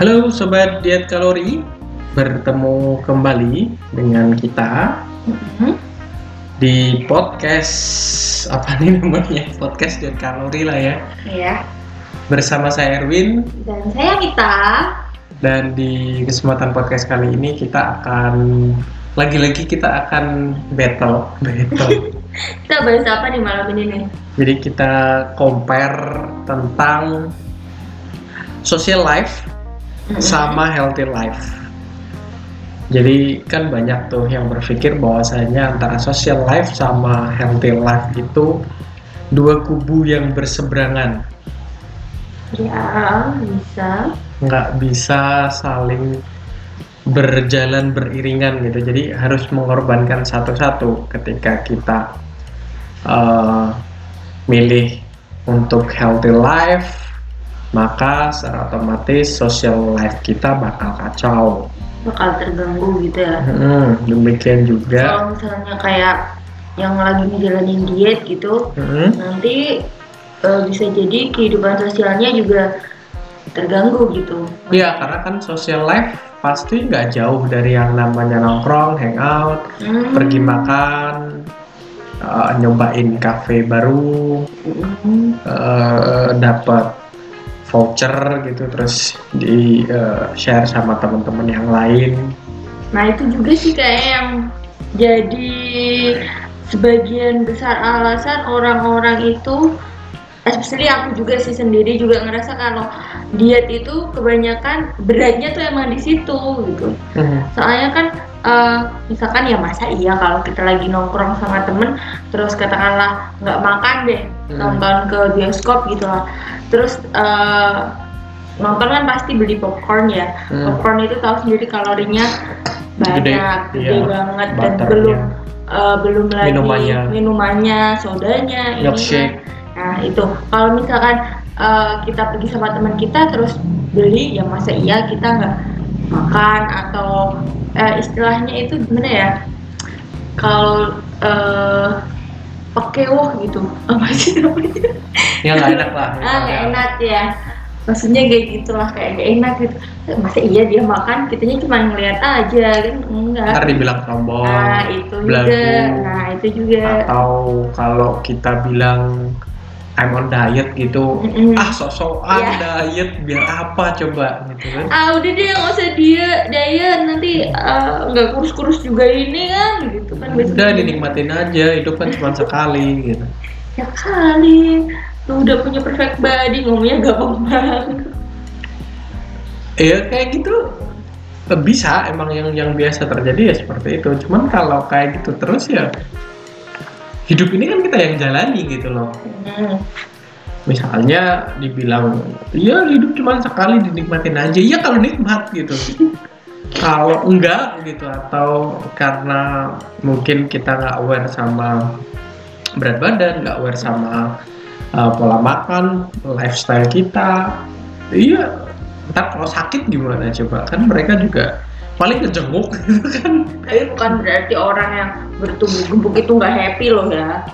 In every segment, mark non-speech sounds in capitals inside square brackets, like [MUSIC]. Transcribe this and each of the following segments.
Halo Sobat Diet Kalori, bertemu kembali dengan kita Mhm. di podcast apa nih namanya podcast Diet Kalori lah ya Iya. bersama saya Erwin Dan saya Mita. dan di kesempatan podcast kali ini kita akan lagi-lagi kita akan battle battle [LAUGHS] Kita bahas apa nih malam ini nih? jadi kita compare tentang social life. Sama healthy life. Jadi kan banyak tuh yang berpikir bahwasanya antara social life sama healthy life itu dua kubu yang berseberangan, Ya, bisa. nggak bisa saling berjalan beriringan gitu. Jadi harus mengorbankan satu-satu ketika kita uh, milih untuk healthy life, maka secara otomatis social life kita bakal kacau. Bakal terganggu gitu ya. Hmm, demikian juga. Kalau misalnya kayak yang lagi ngejalanin diet gitu, Hmm, nanti eh, bisa jadi kehidupan sosialnya juga terganggu gitu. Iya, karena kan social life pasti nggak jauh dari yang namanya nongkrong, hangout, Hmm. pergi makan, uh, nyobain cafe baru, Hmm. uh, dapat voucher gitu, terus di uh, share sama teman-teman yang lain. Nah itu juga sih kayak yang jadi sebagian besar alasan orang-orang itu especially aku juga sih sendiri juga ngerasa kalau diet itu kebanyakan beratnya tuh emang di situ gitu Hmm, soalnya kan eh, misalkan ya masa iya kalau kita lagi nongkrong sama temen terus katakanlah nggak makan deh Hmm. nonton ke bioskop gitu lah terus eh, nonton kan pasti beli popcorn ya Hmm. popcorn itu tahu sendiri kalorinya Gede, banyak gede, iya. banget dan belum eh, belum lagi Minumannya. minumannya sodanya. Milkshake. nah itu kalau misalkan eh, kita pergi sama teman kita terus beli ya masa iya kita nggak makan atau eh, istilahnya itu gimana ya? Kalau eh pekewuh gitu. Apa sih namanya? Ya nggak enak lah. ah nggak enak ya. Maksudnya kayak gitulah kayak gak enak gitu. Masa iya dia makan? Kitanya cuma ngeliat aja kan? Enggak. Ntar dibilang sombong, nah itu belagu, juga nah itu juga. Atau kalau kita bilang I'm on diet gitu, Mm-mm. ah sok-sokan Iya. diet biar apa coba gitu kan? ah udah deh nggak usah dia diet nanti ah, nggak kurus-kurus juga ini kan gitu kan Udah biasanya. dinikmatin aja, hidup kan cuma sekali gitu. ya kali lu udah punya perfect body ngomongnya gampang banget Iya kayak gitu eh, bisa emang yang yang biasa terjadi ya seperti itu. Cuman kalau kayak gitu terus ya hidup ini kan kita yang jalani gitu loh. Hmm. Misalnya dibilang ya hidup cuma sekali dinikmatin aja. Ya kalau nikmat gitu. [LAUGHS] kalau enggak gitu atau karena mungkin kita nggak aware sama berat badan, nggak aware sama uh, pola makan, lifestyle kita, iya ntar kalau sakit gimana coba kan mereka juga paling kejenguk gitu kan. Tapi bukan berarti orang yang bertubuh gemuk itu nggak happy loh ya.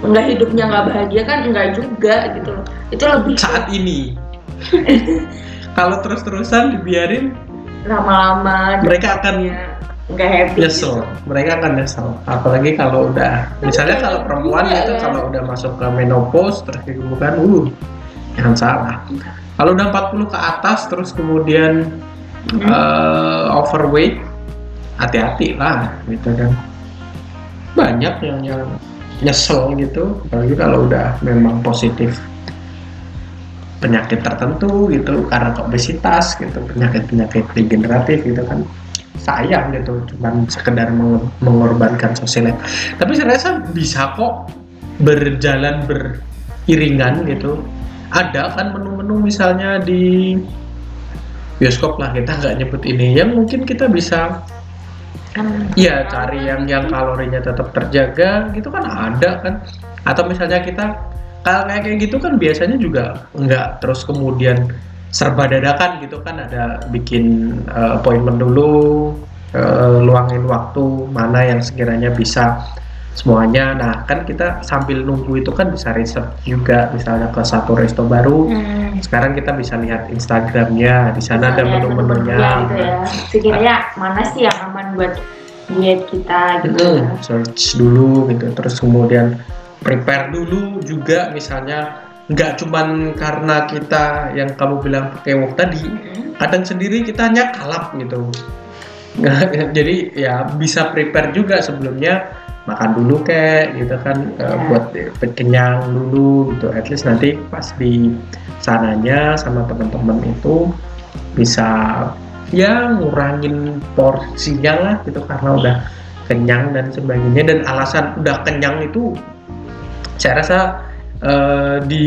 Nggak hidupnya nggak bahagia kan nggak juga gitu loh. Itu lebih saat ini. [LAUGHS] Kalau terus-terusan dibiarin lama-lama mereka akan nggak happy nyesel. Mereka akan nyesel. Apalagi kalau udah misalnya kalau perempuan Iya, itu kan? kalau udah masuk ke menopause terus kegemukan uh jangan salah. Kalau udah 40 ke atas terus kemudian Hmm. eh, overweight hati-hati lah gitu kan banyak yang yang nyesel gitu apalagi kalau udah memang positif penyakit tertentu gitu karena obesitas gitu penyakit-penyakit degeneratif gitu kan sayang gitu cuman sekedar meng- mengorbankan sosial life. tapi saya rasa bisa kok berjalan beriringan gitu ada kan menu-menu misalnya di bioskop lah kita nggak nyebut ini yang mungkin kita bisa Hmm. Iya, cari yang yang kalorinya tetap terjaga gitu kan ada kan. Atau misalnya kita kalau kayak kayak gitu kan biasanya juga nggak terus kemudian serba dadakan gitu kan ada bikin eh, appointment dulu, eh, luangin waktu mana yang sekiranya bisa semuanya. Nah, kan kita sambil nunggu itu kan bisa research juga, misalnya ke satu resto baru. Hmm. Sekarang kita bisa lihat Instagramnya, di sana ada menu-menunya. gitu ya. Sekiranya mana sih yang aman buat diet kita gitu. Mm, search dulu gitu, terus kemudian prepare dulu juga, misalnya nggak cuman karena kita yang kamu bilang pakai wok tadi, Mm-mm. kadang sendiri kita hanya kalap gitu. [LAUGHS] Jadi ya bisa prepare juga sebelumnya makan dulu kayak gitu kan eh, Ya. buat kenyang dulu gitu. At least nanti pas di sananya sama teman-teman itu bisa ya ngurangin porsinya lah gitu karena udah kenyang dan sebagainya dan alasan udah kenyang itu saya rasa eh, di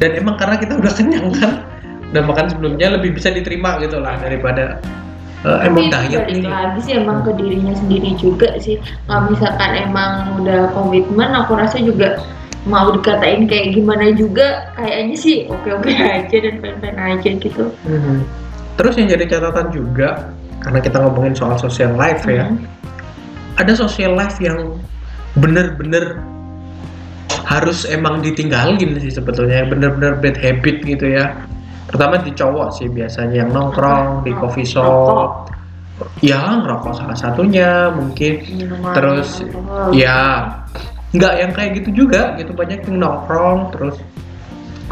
dan emang karena kita udah kenyang kan udah makan sebelumnya lebih bisa diterima gitu lah daripada emang Tapi diet balik nih lagi sih emang ke dirinya sendiri juga sih. Kalau misalkan emang udah komitmen, aku rasa juga mau dikatain kayak gimana juga kayaknya sih oke-oke [LAUGHS] aja dan fine-fine aja gitu. Mhm. terus yang jadi catatan juga karena kita ngomongin soal social life ya Mhm. ada social life yang bener-bener harus emang ditinggalin sih sebetulnya bener-bener bad habit gitu ya pertama di cowok sih biasanya yang nongkrong di coffee shop. Ya ngerokok salah satunya mungkin. Minuman, Terus, alkohol. ya nggak yang kayak gitu juga. Gitu banyak yang nongkrong terus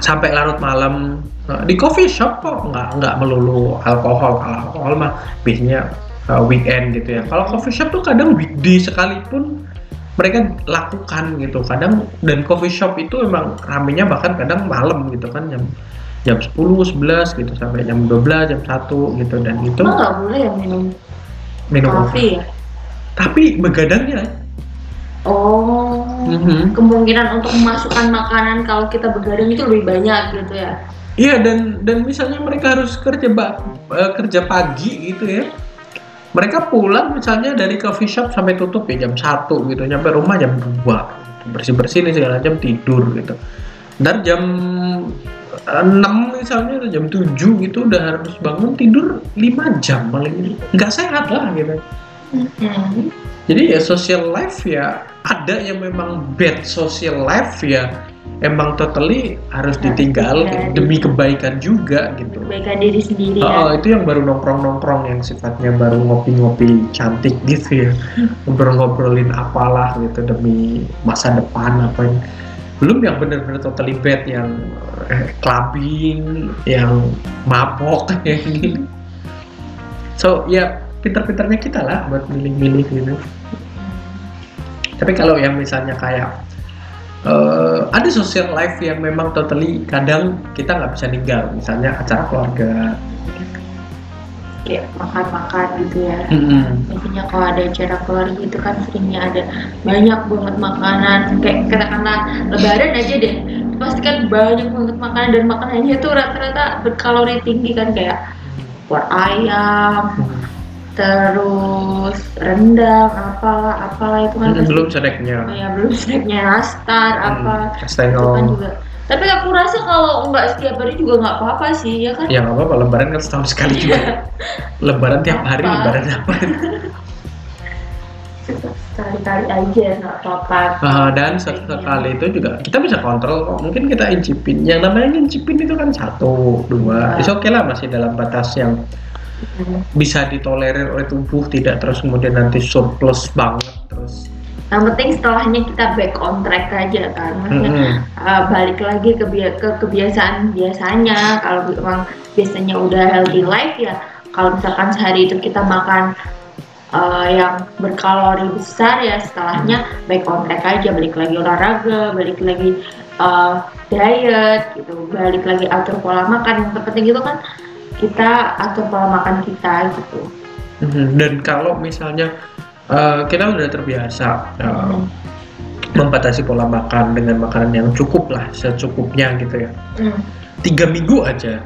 sampai larut malam. Nah, di coffee shop kok nggak nggak melulu alkohol. Kalau alkohol mah biasanya uh, weekend gitu ya. Kalau coffee shop tuh kadang weekday sekalipun mereka lakukan gitu. Kadang dan coffee shop itu emang ramenya bahkan kadang malam gitu kan jam jam 10, 11 gitu sampai jam 12, jam 1 gitu dan itu Emang nggak boleh ya minum minum kopi ya? tapi begadangnya Oh, Mhm. kemungkinan untuk memasukkan makanan kalau kita begadang itu lebih banyak gitu ya? Iya dan dan misalnya mereka harus kerja ba- eh, kerja pagi gitu ya. Mereka pulang misalnya dari coffee shop sampai tutup ya jam 1 gitu, nyampe rumah jam 2. Bersih-bersih nih segala jam tidur gitu. Ntar jam 6 misalnya atau jam 7 gitu udah harus bangun tidur 5 jam paling nggak sehat lah gitu. Hmm. Jadi ya social life ya ada yang memang bad social life ya emang totally harus ditinggal ditinggalin. demi kebaikan juga gitu. Kebaikan diri sendiri Oh, ya. itu yang baru nongkrong-nongkrong yang sifatnya baru ngopi-ngopi cantik gitu ya. Ngobrol-ngobrolin apalah gitu demi masa depan apa yang belum yang bener-bener totally bad yang eh, clubbing, yang mabok [LAUGHS] kayak gini. So, ya pinter-pinternya kita lah buat milih-milih gitu. Tapi kalau yang misalnya kayak eh, ada social life yang memang totally kadang kita nggak bisa ninggal, misalnya acara keluarga. Kayak makan-makan gitu ya. Biasanya kalau ada acara keluarga itu kan seringnya ada banyak banget makanan kayak katakanlah lebaran aja deh pasti kan banyak banget makanan dan makanannya tuh rata-rata berkalori tinggi kan kayak kuah ayam terus rendang apalah apalah itu kan belum snacknya. Ya belum snacknya nastar apa Hmm, itu kan Kastengel. juga tapi aku rasa kalau nggak setiap hari juga nggak apa-apa sih ya kan Ya nggak apa-apa, lebaran kan setahun sekali juga. [LAUGHS] lebaran tiap hari, Apa? lebaran apa? sekali-kali aja nggak apa-apa Ah, dan sekali itu juga kita bisa kontrol kok. Mungkin kita incipin. Yang namanya incipin itu kan satu, dua. Iya. Itu oke lah masih dalam batas yang Hmm. bisa ditolerir oleh tubuh, tidak terus kemudian nanti surplus banget terus. Yang penting setelahnya kita back on track aja kan. Maksudnya Mm-mm. uh, balik lagi ke, ke kebiasaan biasanya. Kalau memang biasanya udah healthy life ya. Kalau misalkan sehari itu kita makan uh, yang berkalori besar ya setelahnya back on track aja. Balik lagi olahraga, balik lagi uh, diet gitu, balik lagi atur pola makan. Yang terpenting itu kan kita atur pola makan kita gitu. Mhm. Dan kalau misalnya eh, kita udah terbiasa Hmm. membatasi pola makan dengan makanan yang cukup lah, secukupnya gitu ya. Hmm. Tiga minggu aja,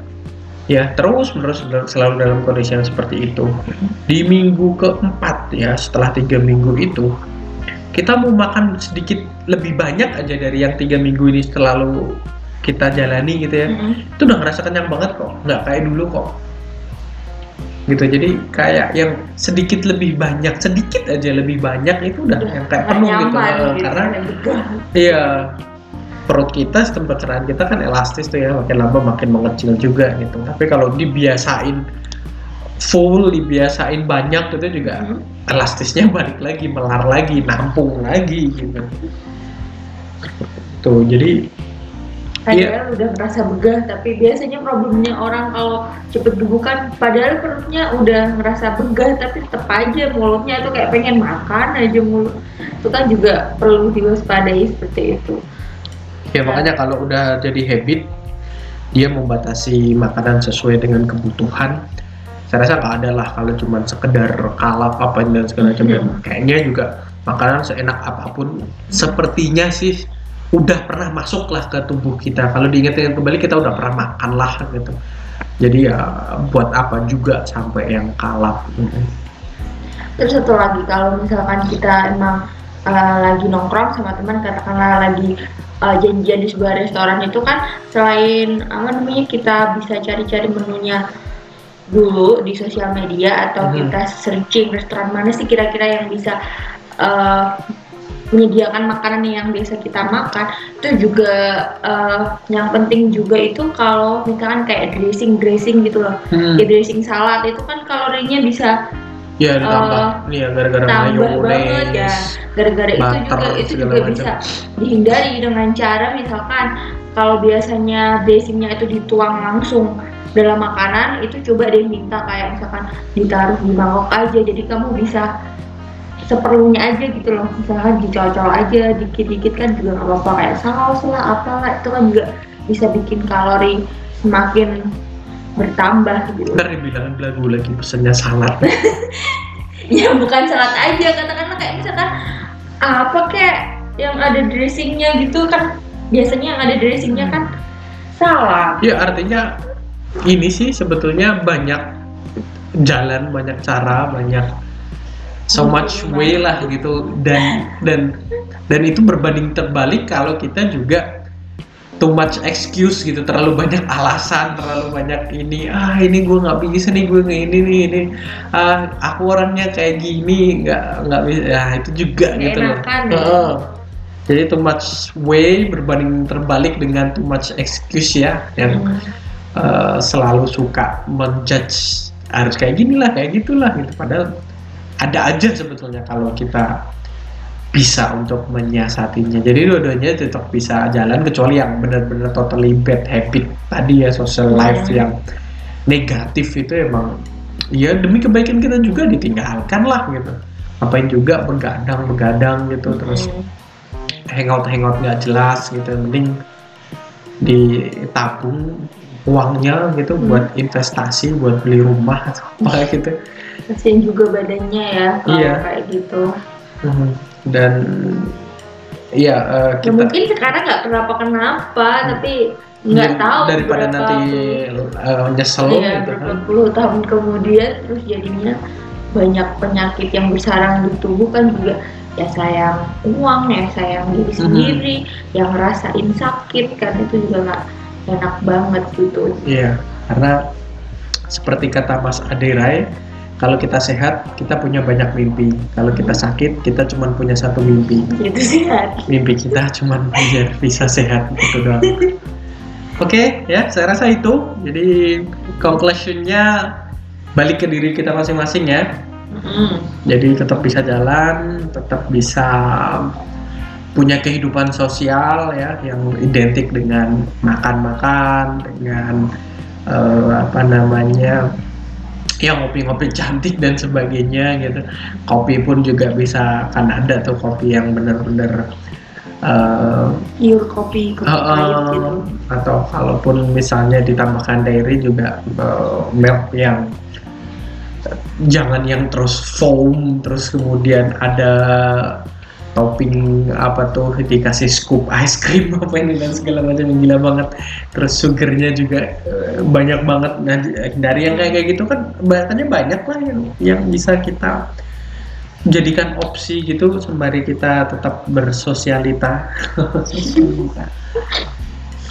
ya terus menerus selalu dalam kondisi yang seperti itu. Di minggu keempat ya, setelah tiga minggu itu, kita mau makan sedikit lebih banyak aja dari yang tiga minggu ini selalu kita jalani gitu ya. Hmm. Itu udah ngerasa kenyang banget kok, nggak kayak dulu kok. Gitu. Jadi kayak yang sedikit lebih banyak sedikit aja lebih banyak itu udah yang kayak penuh gitu, nyaman Eh, gitu, karena iya perut kita sistem pencernaan kita kan elastis tuh ya makin lama makin mengecil juga gitu. Tapi kalau dibiasain full dibiasain banyak itu juga Hmm. elastisnya balik lagi melar lagi nampung lagi gitu. Tuh jadi Padahal Iya. udah merasa begah, tapi biasanya problemnya orang kalau cepet gebukan, padahal perutnya udah ngerasa begah, tapi tetap aja mulutnya itu kayak pengen makan aja mulut. Itu kan juga perlu diwaspadai seperti itu. ya makanya kalau udah jadi habit dia membatasi makanan sesuai dengan kebutuhan saya rasa nggak ada lah kalau cuma sekedar kalap apa dan segala macam Dan kayaknya juga makanan seenak apa pun sepertinya sih udah pernah masuk lah ke tubuh kita. Kalau diingat-ingat kembali kita udah pernah makan lah gitu. Jadi ya buat apa juga sampai yang kalap. Terus satu lagi kalau misalkan kita emang uh, lagi nongkrong sama teman katakanlah lagi uh, janjian di sebuah restoran itu kan selain apa namanya kita bisa cari-cari menunya dulu di sosial media atau Mhm. kita searching restoran mana sih kira-kira yang bisa uh, menyediakan makanan yang biasa kita makan. Itu juga uh, yang penting juga itu kalau misalkan kayak dressing dressing gitu loh. Hmm. kayak dressing salad itu kan kalorinya bisa ya ditambah nih ya gara-gara tambah banget ya. gara-gara itu juga itu juga macam. bisa dihindari dengan cara misalkan kalau biasanya dressingnya itu dituang langsung dalam makanan itu coba deh minta kayak misalkan ditaruh di mangkok aja. Jadi kamu bisa seperlunya aja gitu loh. Misalkan dicocol aja dikit-dikit kan juga nggak apa-apa. Kayak saus lah apalah itu kan juga bisa bikin kalori semakin bertambah gitu. Ntar dibilang lagu lagi pesennya salad. [LAUGHS] Ya bukan salad aja. Katakanlah kayak misalkan apa kayak yang ada dressingnya gitu kan. Biasanya yang ada dressingnya kan salad. Ya artinya ini sih sebetulnya banyak jalan, banyak cara, banyak so much way lah gitu. Dan dan dan itu berbanding terbalik kalau kita juga too much excuse gitu. Terlalu banyak alasan terlalu banyak ini ah ini gue nggak bisa nih gue nggak ini nih ini. Ah aku orangnya kayak gini nggak nggak bisa. Ya itu juga gitu loh. Enakan ya. Heeh. jadi too much way berbanding terbalik dengan too much excuse ya yang Hmm. uh, selalu suka menjudge. Harus kayak gini lah kayak gitulah gitu. Padahal ada aja sebetulnya kalau kita bisa untuk menyiasatinya. Jadi dua-duanya tetap bisa jalan kecuali yang benar-benar totally bad habit tadi ya social life Hmm. yang negatif itu emang ya demi kebaikan kita juga ditinggalkan lah gitu. Ngapain juga begadang begadang gitu terus hangout hangout nggak jelas gitu mending ditabung uangnya gitu Hmm. buat investasi buat beli rumah atau apa gitu kasian juga badannya ya kalau Iya. kayak gitu Mhm. dan iya ya kita mungkin sekarang nggak kenapa kenapa tapi nggak tahu daripada berapa nanti puluh- eh, nyesel Iya, gitu kan berpuluh tahun kemudian terus jadinya banyak penyakit yang bersarang di tubuh kan juga ya sayang uang ya sayang diri Mhm. sendiri yang ngerasain sakit kan itu juga nggak enak banget gitu iya karena seperti kata Mas Aderai kalau kita sehat kita punya banyak mimpi kalau kita sakit kita cuma punya satu mimpi gitu sih Hadi. mimpi kita [LAUGHS] cuma biar bisa sehat itu doang. Oke ya, saya rasa itu. Jadi conclusionnya balik ke diri kita masing-masing ya. Mm. Jadi tetap bisa jalan, tetap bisa punya kehidupan sosial ya yang identik dengan makan-makan, dengan eh, apa namanya ya ngopi-ngopi cantik dan sebagainya gitu. Kopi pun juga bisa kan ada tuh kopi yang benar-benar pure kopi kopi Uh, pahit uh, gitu atau kalaupun misalnya ditambahkan dairy juga uh, milk yang uh, jangan yang terus foam terus kemudian ada topping apa tuh dikasih scoop ice cream [LAUGHS] apa ini dan segala macam yang gila banget terus sugarnya juga uh, banyak banget nah, dari yang kayak kayak gitu kan bahannya banyak lah yang yang bisa kita jadikan opsi gitu sembari kita tetap bersosialita [LAUGHS] Sosialita.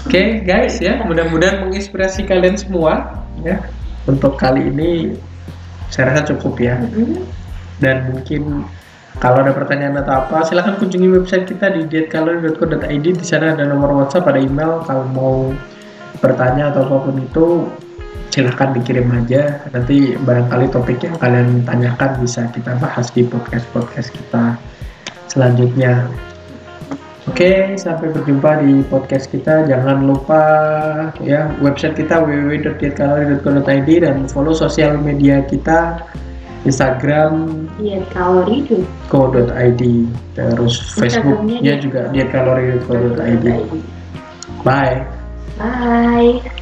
Oke guys ya, mudah-mudahan menginspirasi kalian semua ya. Untuk kali ini saya rasa cukup ya Mm-mm. dan mungkin kalau ada pertanyaan atau apa silahkan kunjungi website kita di dietkalori.co.id di sana ada nomor WhatsApp ada email. Kalau mau bertanya atau apa pun itu silahkan dikirim aja. Nanti barangkali topik yang kalian tanyakan bisa kita bahas di podcast podcast kita selanjutnya. Oke, sampai berjumpa di podcast kita. Jangan lupa ya website kita www.dietkalori.co.id dan follow sosial media kita Instagram. Diet kalori tuh co.id terus Facebooknya Instagramnya juga dietkalori.co.id. Bye. bye